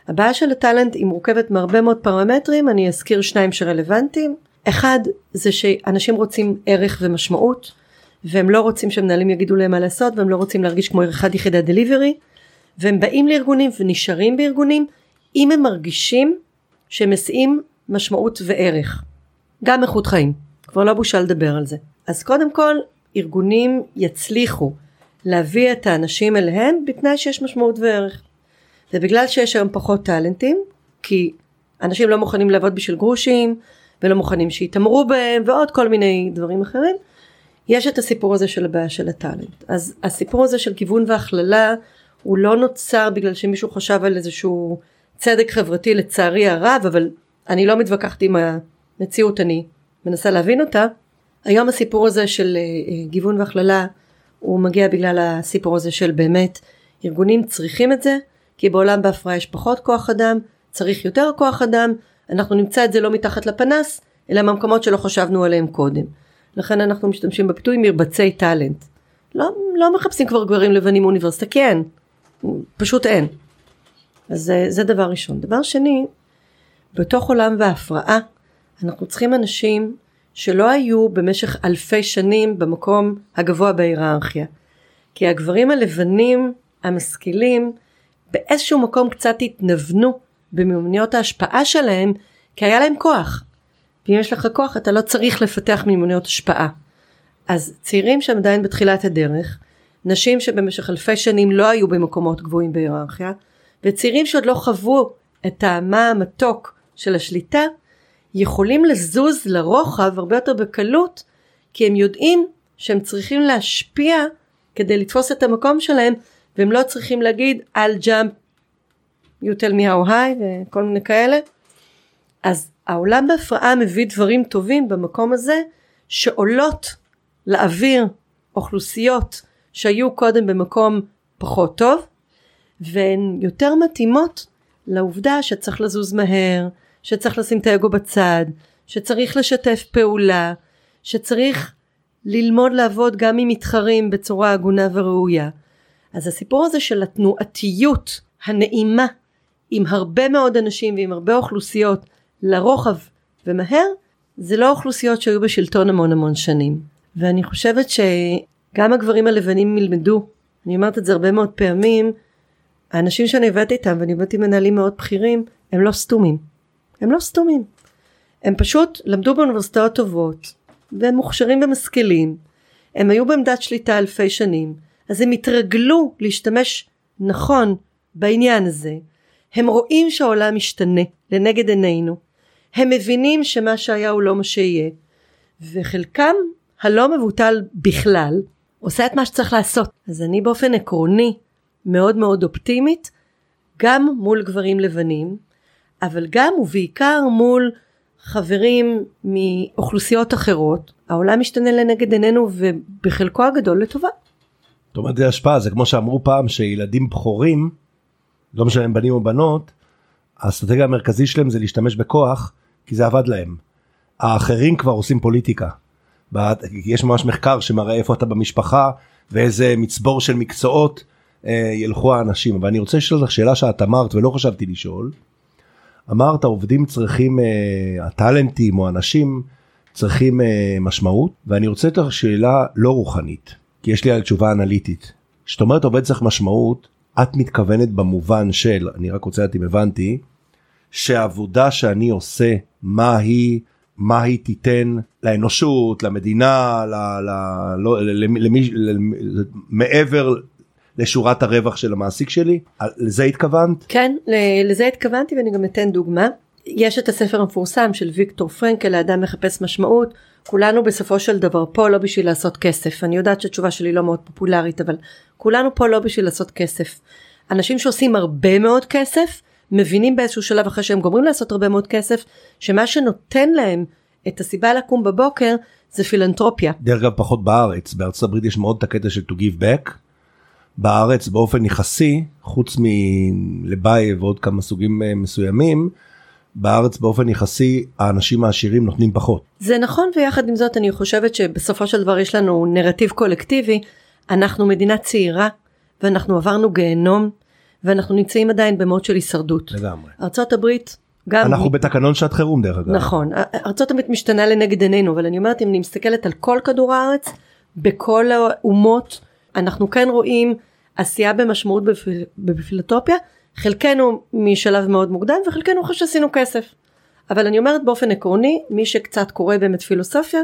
הבעיה של הטאלנט היא מורכבת מהרבה מאוד פרמטרים, אני אזכיר שניים שרלוונטיים. אחד זה שאנשים רוצים ערך ומשמעות, והם לא רוצים שמנהלים יגידו להם מה לעשות, והם לא רוצים להרגיש כמו אחד יחידת דליברי, והם באים לארגונים ונשארים בארגונים, אם הם מרגישים שהם מסיעים משמעות וערך. גם איכות חיים, כבר לא בושה לדבר על זה. אז קודם כל, ארגונים יצליחו להביא את האנשים אליהם בתנאי שיש משמעות וערך. ובגלל שיש היום פחות טאלנטים, כי אנשים לא מוכנים לעבוד בשביל גרושים, ולא מוכנים שיתעמרו בהם, ועוד כל מיני דברים אחרים, יש את הסיפור הזה של הבעיה של הטאלנט. אז הסיפור הזה של גיוון והכללה, הוא לא נוצר בגלל שמישהו חשב על איזשהו צדק חברתי לצערי הרב, אבל אני לא מתווכחת עם המציאות, אני מנסה להבין אותה. היום הסיפור הזה של אה, גיוון והכללה, הוא מגיע בגלל הסיפור הזה של באמת ארגונים צריכים את זה, כי בעולם בהפרעה יש פחות כוח אדם, צריך יותר כוח אדם, אנחנו נמצא את זה לא מתחת לפנס, אלא במקומות שלא חשבנו עליהם קודם. לכן אנחנו משתמשים בביטוי מרבצי טאלנט. לא, לא מחפשים כבר גברים לבנים באוניברסיטה, כן, פשוט אין. אז זה, זה דבר ראשון. דבר שני, בתוך עולם והפרעה, אנחנו צריכים אנשים שלא היו במשך אלפי שנים במקום הגבוה בהיררכיה. כי הגברים הלבנים המשכילים באיזשהו מקום קצת התנוונו במיומנויות ההשפעה שלהם, כי היה להם כוח. ואם יש לך כוח אתה לא צריך לפתח מיומנויות השפעה. אז צעירים שהם עדיין בתחילת הדרך, נשים שבמשך אלפי שנים לא היו במקומות גבוהים בהיררכיה, וצעירים שעוד לא חוו את טעמה המתוק של השליטה, יכולים לזוז לרוחב הרבה יותר בקלות, כי הם יודעים שהם צריכים להשפיע כדי לתפוס את המקום שלהם והם לא צריכים להגיד I'll jump you tell me how high וכל מיני כאלה. אז העולם בהפרעה מביא דברים טובים במקום הזה שעולות לאוויר אוכלוסיות שהיו קודם במקום פחות טוב והן יותר מתאימות לעובדה שצריך לזוז מהר, שצריך לשים את האגו בצד, שצריך לשתף פעולה, שצריך ללמוד לעבוד גם עם מתחרים בצורה הגונה וראויה. אז הסיפור הזה של התנועתיות הנעימה עם הרבה מאוד אנשים ועם הרבה אוכלוסיות לרוחב ומהר זה לא אוכלוסיות שהיו בשלטון המון המון שנים ואני חושבת שגם הגברים הלבנים ילמדו אני אומרת את זה הרבה מאוד פעמים האנשים שאני עבדתי איתם ואני עבדתי מנהלים מאוד בכירים הם לא סתומים הם לא סתומים הם פשוט למדו באוניברסיטאות טובות והם מוכשרים ומשכילים הם היו בעמדת שליטה אלפי שנים אז הם התרגלו להשתמש נכון בעניין הזה. הם רואים שהעולם משתנה לנגד עינינו. הם מבינים שמה שהיה הוא לא מה שיהיה. וחלקם הלא מבוטל בכלל עושה את מה שצריך לעשות. אז אני באופן עקרוני מאוד מאוד אופטימית גם מול גברים לבנים אבל גם ובעיקר מול חברים מאוכלוסיות אחרות העולם משתנה לנגד עינינו ובחלקו הגדול לטובה. זאת אומרת זה השפעה זה כמו שאמרו פעם שילדים בכורים לא משנה אם בנים או בנות האסטרטגיה המרכזית שלהם זה להשתמש בכוח כי זה עבד להם. האחרים כבר עושים פוליטיקה. יש ממש מחקר שמראה איפה אתה במשפחה ואיזה מצבור של מקצועות אה, ילכו האנשים. אבל אני רוצה לשאול אותך שאלה שאת אמרת ולא חשבתי לשאול. אמרת עובדים צריכים, אה, הטאלנטים או אנשים צריכים אה, משמעות ואני רוצה לך שאלה לא רוחנית כי יש לי על תשובה אנליטית. זאת אומרת עובד צריך משמעות את מתכוונת במובן של אני רק רוצה לדעת אם הבנתי שהעבודה שאני עושה מה היא מה היא תיתן לאנושות למדינה ל, ל, לא, למי, מעבר לשורת הרווח של המעסיק שלי? לזה התכוונת? כן לזה התכוונתי ואני גם אתן דוגמה. יש את הספר המפורסם של ויקטור פרנקל האדם מחפש משמעות כולנו בסופו של דבר פה לא בשביל לעשות כסף. אני יודעת שהתשובה שלי לא מאוד פופולרית אבל כולנו פה לא בשביל לעשות כסף. אנשים שעושים הרבה מאוד כסף מבינים באיזשהו שלב אחרי שהם גומרים לעשות הרבה מאוד כסף שמה שנותן להם את הסיבה לקום בבוקר זה פילנטרופיה. דרך אגב פחות בארץ בארצות הברית יש מאוד את הקטע של to give back. בארץ באופן יחסי חוץ מלבאי ועוד כמה סוגים אה, מסוימים בארץ באופן יחסי האנשים העשירים נותנים פחות. זה נכון ויחד עם זאת אני חושבת שבסופו של דבר יש לנו נרטיב קולקטיבי אנחנו מדינה צעירה ואנחנו עברנו גיהנום ואנחנו נמצאים עדיין במוד של הישרדות. לגמרי. ארה"ב גם אנחנו מ... בתקנון שעת חירום דרך אגב. נכון ארה"ב משתנה לנגד עינינו אבל אני אומרת אם אני מסתכלת על כל כדור הארץ בכל האומות אנחנו כן רואים עשייה במשמעות בפל... בפילוטופיה חלקנו משלב מאוד מוקדם וחלקנו אחרי שעשינו כסף. אבל אני אומרת באופן עקרוני מי שקצת קורא באמת פילוסופיה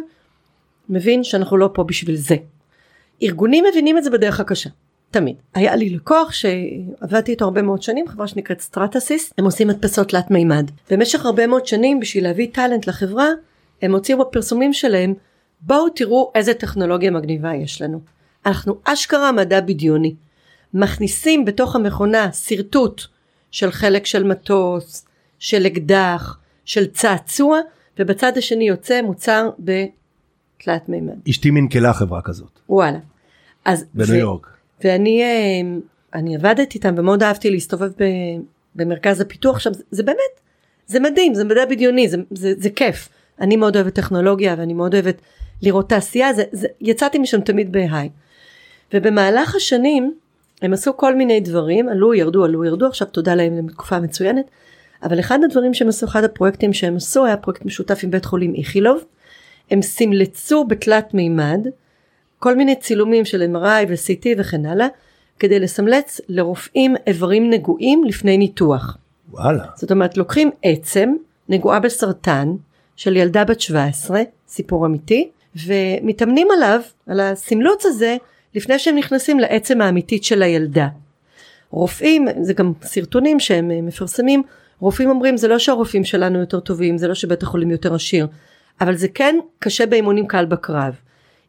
מבין שאנחנו לא פה בשביל זה. ארגונים מבינים את זה בדרך הקשה. תמיד. היה לי לקוח שעבדתי איתו הרבה מאוד שנים, חברה שנקראת סטרטסיס, הם עושים הדפסות תלת מימד. במשך הרבה מאוד שנים בשביל להביא טאלנט לחברה, הם הוציאו בפרסומים שלהם, בואו תראו איזה טכנולוגיה מגניבה יש לנו. אנחנו אשכרה מדע בדיוני. מכניסים בתוך המכונה שרטוט של חלק של מטוס, של אקדח, של צעצוע, ובצד השני יוצא מוצר בתלת מימד. אשתי מנכלה חברה כזאת. וואלה. אז בניו ו- יורק. ואני אה, אני עבדתי איתם ומאוד אהבתי להסתובב ב, במרכז הפיתוח שם, זה, זה באמת, זה מדהים, זה מדע בדיוני, זה, זה, זה כיף. אני מאוד אוהבת טכנולוגיה ואני מאוד אוהבת לראות תעשייה, זה, זה, יצאתי משם תמיד בהיי. ובמהלך השנים הם עשו כל מיני דברים, עלו, ירדו, עלו, ירדו, עכשיו תודה להם לתקופה מצוינת. אבל אחד הדברים שהם עשו, אחד הפרויקטים שהם עשו, היה פרויקט משותף עם בית חולים איכילוב. הם סמלצו בתלת מימד כל מיני צילומים של MRI ו-CT וכן הלאה, כדי לסמלץ לרופאים איברים נגועים לפני ניתוח. וואלה. זאת אומרת לוקחים עצם נגועה בסרטן של ילדה בת 17, סיפור אמיתי, ומתאמנים עליו, על הסמלוץ הזה, לפני שהם נכנסים לעצם האמיתית של הילדה. רופאים, זה גם סרטונים שהם אה, מפרסמים, רופאים אומרים זה לא שהרופאים שלנו יותר טובים, זה לא שבית החולים יותר עשיר, אבל זה כן קשה באימונים קל בקרב.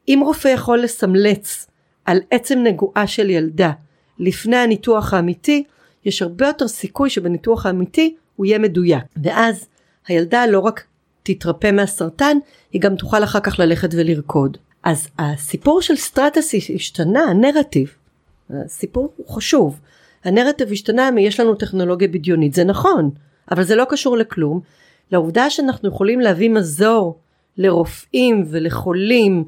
אם רופא יכול לסמלץ על עצם נגועה של ילדה לפני הניתוח האמיתי, יש הרבה יותר סיכוי שבניתוח האמיתי הוא יהיה מדויק. ואז הילדה לא רק תתרפא מהסרטן, היא גם תוכל אחר כך ללכת ולרקוד. אז הסיפור של סטרטס השתנה, הנרטיב, הסיפור הוא חשוב. הנרטיב השתנה מ"יש לנו טכנולוגיה בדיונית", זה נכון, אבל זה לא קשור לכלום. לעובדה שאנחנו יכולים להביא מזור לרופאים ולחולים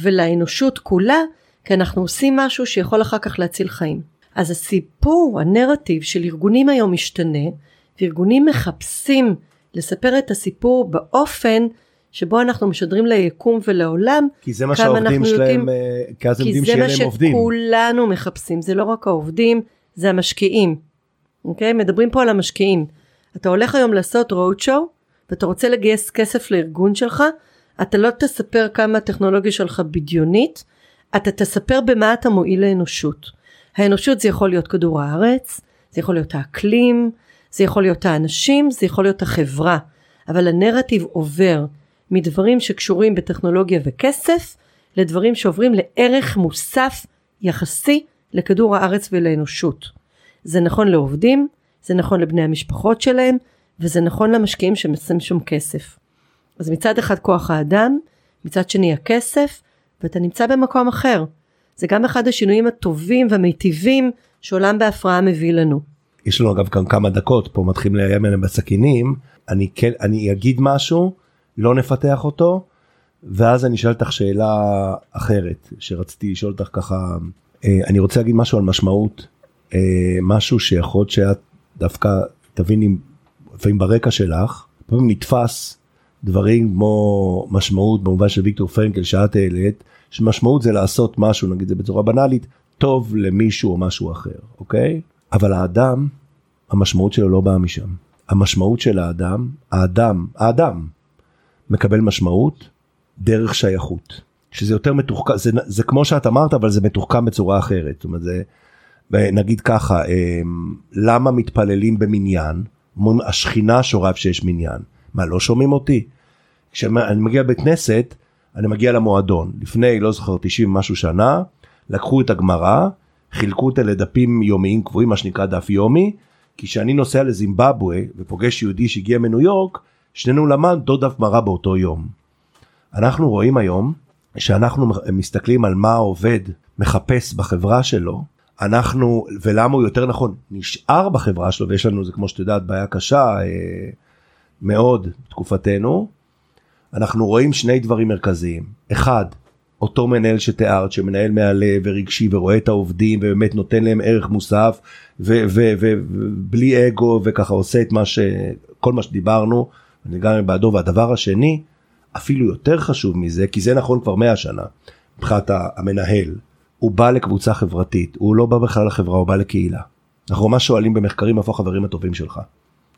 ולאנושות כולה, כי אנחנו עושים משהו שיכול אחר כך להציל חיים. אז הסיפור, הנרטיב של ארגונים היום משתנה, וארגונים מחפשים לספר את הסיפור באופן שבו אנחנו משדרים ליקום ולעולם כי זה מה שהעובדים שלהם, אה, כי אז הם יודעים שיהיה להם עובדים. כי זה מה שכולנו מחפשים, זה לא רק העובדים, זה המשקיעים. אוקיי? מדברים פה על המשקיעים. אתה הולך היום לעשות road show ואתה רוצה לגייס כסף לארגון שלך, אתה לא תספר כמה הטכנולוגיה שלך בדיונית, אתה תספר במה אתה מועיל לאנושות. האנושות זה יכול להיות כדור הארץ, זה יכול להיות האקלים, זה יכול להיות האנשים, זה יכול להיות החברה, אבל הנרטיב עובר מדברים שקשורים בטכנולוגיה וכסף, לדברים שעוברים לערך מוסף יחסי לכדור הארץ ולאנושות. זה נכון לעובדים, זה נכון לבני המשפחות שלהם, וזה נכון למשקיעים שמשים שם כסף. אז מצד אחד כוח האדם, מצד שני הכסף, ואתה נמצא במקום אחר. זה גם אחד השינויים הטובים והמיטיבים שעולם בהפרעה מביא לנו. יש לנו אגב כאן כמה דקות פה מתחילים לאיים עליהם בסכינים אני כן אני אגיד משהו לא נפתח אותו, ואז אני אשאל אותך שאלה אחרת שרציתי לשאול אותך ככה, אה, אני רוצה להגיד משהו על משמעות, אה, משהו שיכול להיות שאת דווקא תביני לפעמים ברקע שלך, לפעמים נתפס דברים כמו משמעות במובן של ויקטור פרנקל שאת העלית, שמשמעות זה לעשות משהו, נגיד זה בצורה בנאלית, טוב למישהו או משהו אחר, אוקיי? אבל האדם, המשמעות שלו לא באה משם. המשמעות של האדם, האדם, האדם, מקבל משמעות דרך שייכות. שזה יותר מתוחכם, זה, זה כמו שאת אמרת, אבל זה מתוחכם בצורה אחרת. זאת אומרת, זה, נגיד ככה, אמ, למה מתפללים במניין? השכינה שורה איפה שיש מניין. מה, לא שומעים אותי? כשאני מגיע לבית כנסת, אני מגיע למועדון. לפני, לא זוכר, 90 משהו שנה, לקחו את הגמרא, חילקו אותה לדפים יומיים קבועים, מה שנקרא דף יומי, כי כשאני נוסע לזימבבואה ופוגש יהודי שהגיע מניו יורק, שנינו למד אותו דף גמרא באותו יום. אנחנו רואים היום שאנחנו מסתכלים על מה העובד מחפש בחברה שלו, אנחנו, ולמה הוא יותר נכון, נשאר בחברה שלו, ויש לנו, זה כמו שאת יודעת, בעיה קשה אה, מאוד בתקופתנו, אנחנו רואים שני דברים מרכזיים. אחד, אותו מנהל שתיארת, שמנהל מהלב ורגשי ורואה את העובדים ובאמת נותן להם ערך מוסף ובלי אגו וככה עושה את מה ש... כל מה שדיברנו, אני גם בעדו. והדבר השני, אפילו יותר חשוב מזה, כי זה נכון כבר 100 שנה, מבחינת המנהל, הוא בא לקבוצה חברתית, הוא לא בא בכלל לחברה, הוא בא לקהילה. אנחנו ממש שואלים במחקרים איפה החברים הטובים שלך.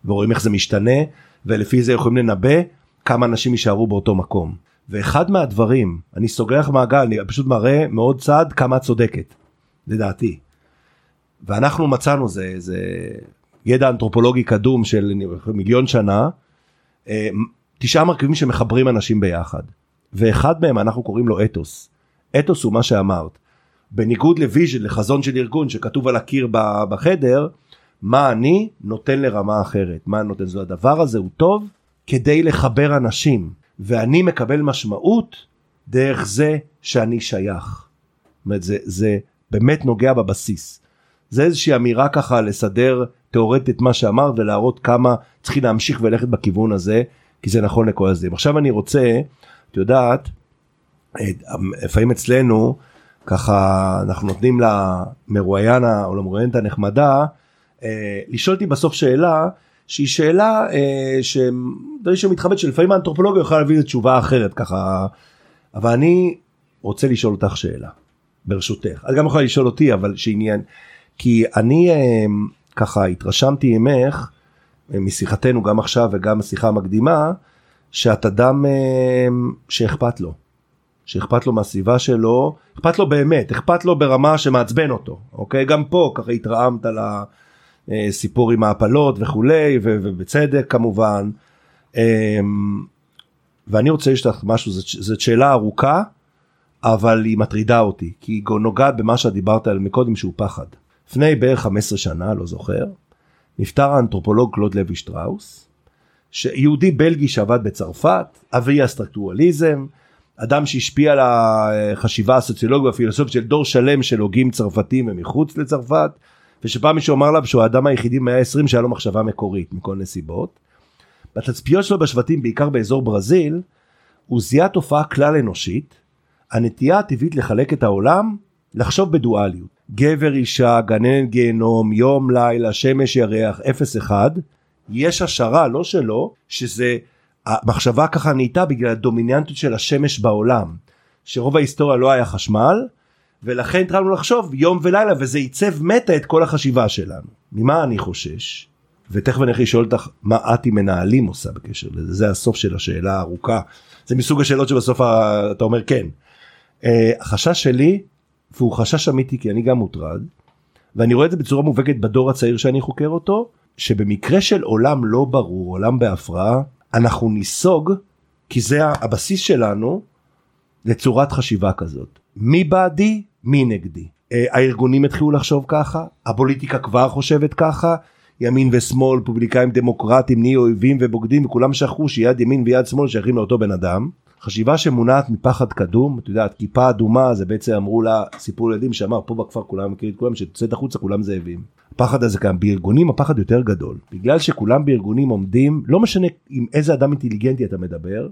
ורואים איך זה משתנה, ולפי זה יכולים לנבא כמה אנשים יישארו באותו מקום. ואחד מהדברים, אני סוגר לך מעגל, אני פשוט מראה מאוד צד כמה את צודקת, לדעתי. ואנחנו מצאנו, זה, זה ידע אנתרופולוגי קדום של מיליון שנה, אה, תשעה מרכיבים שמחברים אנשים ביחד. ואחד מהם אנחנו קוראים לו אתוס. אתוס הוא מה שאמרת. בניגוד ל vision, לחזון של ארגון שכתוב על הקיר בחדר, מה אני נותן לרמה אחרת. מה אני נותן? זאת הדבר הזה הוא טוב כדי לחבר אנשים. ואני מקבל משמעות דרך זה שאני שייך. זאת אומרת, זה, זה באמת נוגע בבסיס. זה איזושהי אמירה ככה לסדר תאורטית מה שאמרת ולהראות כמה צריכים להמשיך וללכת בכיוון הזה כי זה נכון לכל הזים. עכשיו אני רוצה, את יודעת, לפעמים אצלנו ככה אנחנו נותנים למרואיין או למרואיינת הנחמדה לשאול אותי בסוף שאלה שהיא שאלה אה, שמתחבאת שלפעמים האנתרופולוגיה יכולה להביא תשובה אחרת ככה אבל אני רוצה לשאול אותך שאלה ברשותך את גם יכולה לשאול אותי אבל שעניין כי אני אה, ככה התרשמתי ממך אה, משיחתנו גם עכשיו וגם השיחה המקדימה שאת אדם אה, שאכפת לו. שאכפת לו מהסביבה שלו, אכפת לו באמת, אכפת לו ברמה שמעצבן אותו, אוקיי? גם פה ככה התרעמת על הסיפור עם ההפלות וכולי, ובצדק כמובן. אמ, ואני רוצה לשאול לך משהו, זאת שאלה ארוכה, אבל היא מטרידה אותי, כי היא נוגעת במה שאת דיברת על מקודם שהוא פחד. לפני בערך 15 שנה, לא זוכר, נפטר האנתרופולוג קלוד לוי שטראוס, יהודי בלגי שעבד בצרפת, אבי הסטרקטורליזם, אדם שהשפיע על החשיבה הסוציולוגית והפילוסופית של דור שלם של הוגים צרפתים ומחוץ לצרפת, ושפעם מישהו אמר לה שהוא האדם היחידי במאה ה-20 שהיה לו מחשבה מקורית מכל נסיבות. בתצפיות שלו בשבטים בעיקר באזור ברזיל, הוא זיהה תופעה כלל אנושית, הנטייה הטבעית לחלק את העולם, לחשוב בדואליות. גבר אישה, גננת גיהנום, יום לילה, שמש ירח, אפס אחד, יש השערה, לא שלו, שזה המחשבה ככה נהייתה בגלל הדומיננטיות של השמש בעולם, שרוב ההיסטוריה לא היה חשמל, ולכן התחלנו לחשוב יום ולילה וזה עיצב מטה את כל החשיבה שלנו. ממה אני חושש? ותכף אני הולך לשאול אותך מה את עם מנהלים עושה בקשר לזה, זה הסוף של השאלה הארוכה. זה מסוג השאלות שבסוף אתה אומר כן. Uh, החשש שלי, והוא חשש אמיתי כי אני גם מוטרד, ואני רואה את זה בצורה מובהקת בדור הצעיר שאני חוקר אותו, שבמקרה של עולם לא ברור, עולם בהפרעה, אנחנו ניסוג, כי זה הבסיס שלנו לצורת חשיבה כזאת. מי בעדי, מי נגדי. אה, הארגונים התחילו לחשוב ככה, הפוליטיקה כבר חושבת ככה, ימין ושמאל, פובליקאים דמוקרטים, נהיו אויבים ובוגדים וכולם שכחו שיד ימין ויד שמאל שייכים לאותו בן אדם. חשיבה שמונעת מפחד קדום, את יודעת, כיפה אדומה זה בעצם אמרו לה סיפור ילדים שאמר פה בכפר כולם מכירים את כולם, שתצאת החוצה כולם זאבים. הפחד הזה גם בארגונים הפחד יותר גדול בגלל שכולם בארגונים עומדים לא משנה עם איזה אדם אינטליגנטי אתה מדבר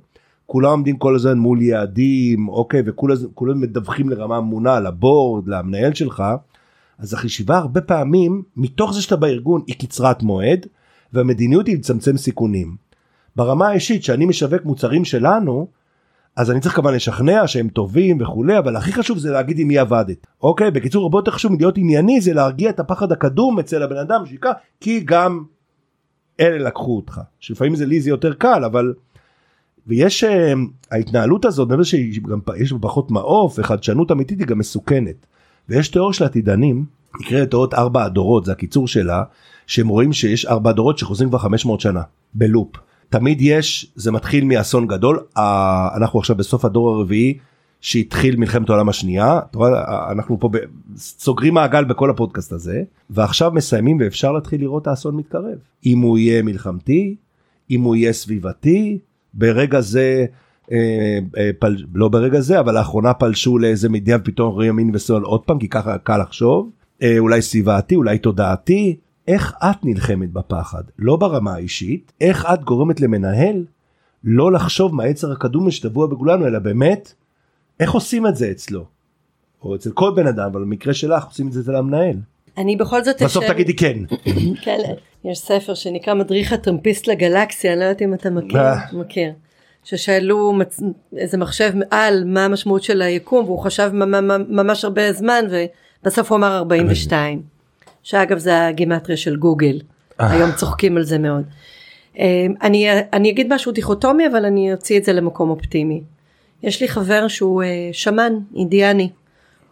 כולם עומדים כל הזמן מול יעדים אוקיי וכולם מדווחים לרמה אמונה לבורד למנהל שלך אז החשיבה הרבה פעמים מתוך זה שאתה בארגון היא קצרת מועד והמדיניות היא לצמצם סיכונים. ברמה האישית שאני משווק מוצרים שלנו אז אני צריך כמובן לשכנע שהם טובים וכולי אבל הכי חשוב זה להגיד עם מי עבדת אוקיי בקיצור הרבה יותר חשוב מלהיות ענייני זה להרגיע את הפחד הקדום אצל הבן אדם שיקה כי גם אלה לקחו אותך שלפעמים זה לי זה יותר קל אבל ויש uh, ההתנהלות הזאת מעבר שיש פחות מעוף וחדשנות אמיתית היא גם מסוכנת ויש תיאוריה של עתידנים נקראת תיאוריית ארבע הדורות זה הקיצור שלה שהם רואים שיש ארבע דורות שחוזרים כבר 500 שנה בלופ. תמיד יש זה מתחיל מאסון גדול אנחנו עכשיו בסוף הדור הרביעי שהתחיל מלחמת העולם השנייה אנחנו פה סוגרים מעגל בכל הפודקאסט הזה ועכשיו מסיימים ואפשר להתחיל לראות האסון מתקרב אם הוא יהיה מלחמתי אם הוא יהיה סביבתי ברגע זה אה, אה, פל, לא ברגע זה אבל לאחרונה פלשו לאיזה מדיה ופתאום ימין ושמאל עוד פעם כי ככה קל לחשוב אה, אולי סביבתי אולי תודעתי איך את נלחמת בפחד, לא ברמה האישית, איך את גורמת למנהל לא לחשוב מהיצר הקדום שטבוע בכולנו, אלא באמת, איך עושים את זה אצלו. או אצל כל בן אדם, אבל במקרה שלך עושים את זה אצל המנהל. אני בכל זאת בסוף אשר... תגידי כן. כן. יש ספר שנקרא מדריך הטרמפיסט לגלקסיה, אני לא יודעת אם אתה מכיר. אה. מכיר. ששאלו מצ... איזה מחשב על מה המשמעות של היקום והוא חשב ממש הרבה זמן ובסוף הוא אמר 42. שאגב זה הגימטריה של גוגל, אה. היום צוחקים על זה מאוד. אה, אני, אני אגיד משהו דיכוטומי אבל אני אוציא את זה למקום אופטימי. יש לי חבר שהוא שמן אינדיאני,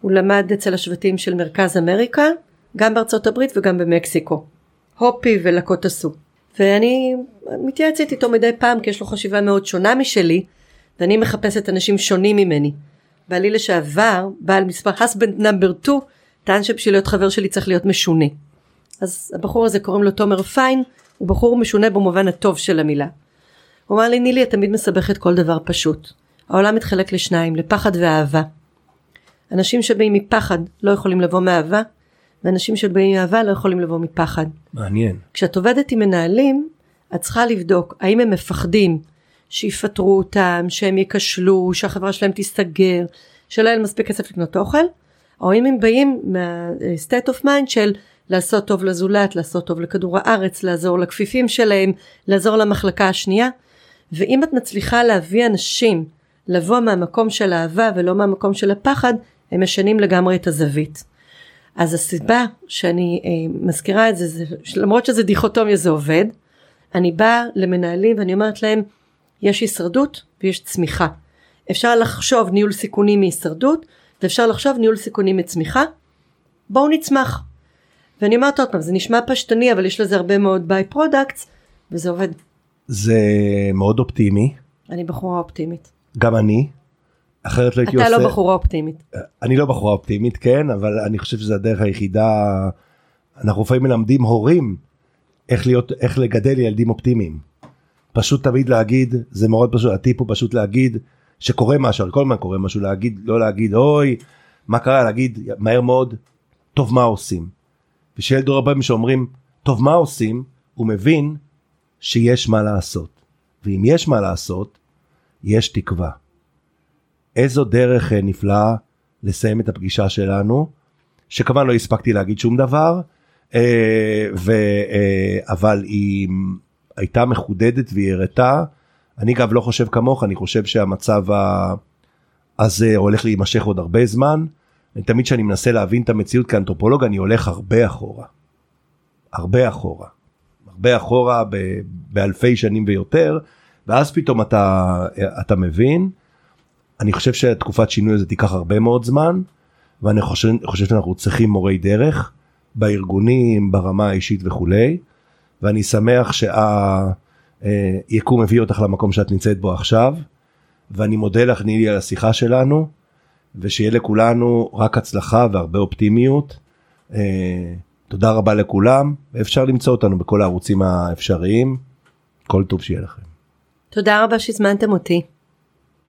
הוא למד אצל השבטים של מרכז אמריקה, גם בארצות הברית וגם במקסיקו, הופי ולקות עשו. ואני מתייעצת איתו מדי פעם כי יש לו חשיבה מאוד שונה משלי ואני מחפשת אנשים שונים ממני. בעלי לשעבר, בעל מספר husband number 2 טען שבשביל להיות חבר שלי צריך להיות משונה. אז הבחור הזה קוראים לו תומר פיין, הוא בחור משונה במובן הטוב של המילה. הוא אמר לי נילי את תמיד מסבכת כל דבר פשוט. העולם מתחלק לשניים, לפחד ואהבה. אנשים שבאים מפחד לא יכולים לבוא מאהבה, ואנשים שבאים מאהבה לא יכולים לבוא מפחד. מעניין. כשאת עובדת עם מנהלים, את צריכה לבדוק האם הם מפחדים שיפטרו אותם, שהם ייכשלו, שהחברה שלהם תיסגר, שלא יהיה מספיק כסף לקנות אוכל, או אם הם באים מה-state of mind של לעשות טוב לזולת, לעשות טוב לכדור הארץ, לעזור לכפיפים שלהם, לעזור למחלקה השנייה. ואם את מצליחה להביא אנשים לבוא מהמקום של האהבה ולא מהמקום של הפחד, הם משנים לגמרי את הזווית. אז הסיבה שאני אה, מזכירה את זה, זה, למרות שזה דיכוטומיה זה עובד, אני באה למנהלים ואני אומרת להם, יש הישרדות ויש צמיחה. אפשר לחשוב ניהול סיכונים מהישרדות, ואפשר לחשוב ניהול סיכונים מצמיחה, בואו נצמח. ואני אומרת עוד פעם, זה נשמע פשטני, אבל יש לזה הרבה מאוד by-products, וזה עובד. זה מאוד אופטימי. אני בחורה אופטימית. גם אני. אחרת לא הייתי עושה... אתה לא בחורה אופטימית. אני לא בחורה אופטימית, כן, אבל אני חושב שזה הדרך היחידה. אנחנו לפעמים מלמדים הורים איך להיות, איך לגדל ילדים אופטימיים. פשוט תמיד להגיד, זה מאוד פשוט, הטיפ הוא פשוט להגיד, שקורה משהו, כל הזמן קורה משהו, להגיד, לא להגיד אוי, מה קרה, להגיד מהר מאוד, טוב מה עושים. ושילד דור הבאים שאומרים, טוב מה עושים, הוא מבין שיש מה לעשות. ואם יש מה לעשות, יש תקווה. איזו דרך אה, נפלאה לסיים את הפגישה שלנו, שכמובן לא הספקתי להגיד שום דבר, אה, ו, אה, אבל היא הייתה מחודדת והיא הראתה אני אגב לא חושב כמוך, אני חושב שהמצב הזה הולך להימשך עוד הרבה זמן. אני תמיד כשאני מנסה להבין את המציאות כאנתרופולוג אני הולך הרבה אחורה. הרבה אחורה. הרבה אחורה ב- באלפי שנים ויותר, ואז פתאום אתה, אתה מבין. אני חושב שהתקופת שינוי הזה תיקח הרבה מאוד זמן, ואני חושב, חושב שאנחנו צריכים מורי דרך בארגונים, ברמה האישית וכולי, ואני שמח שה... אה, יקום הביא אותך למקום שאת נמצאת בו עכשיו ואני מודה לך נילי על השיחה שלנו ושיהיה לכולנו רק הצלחה והרבה אופטימיות. אה, תודה רבה לכולם ואפשר למצוא אותנו בכל הערוצים האפשריים. כל טוב שיהיה לכם. תודה רבה שהזמנתם אותי.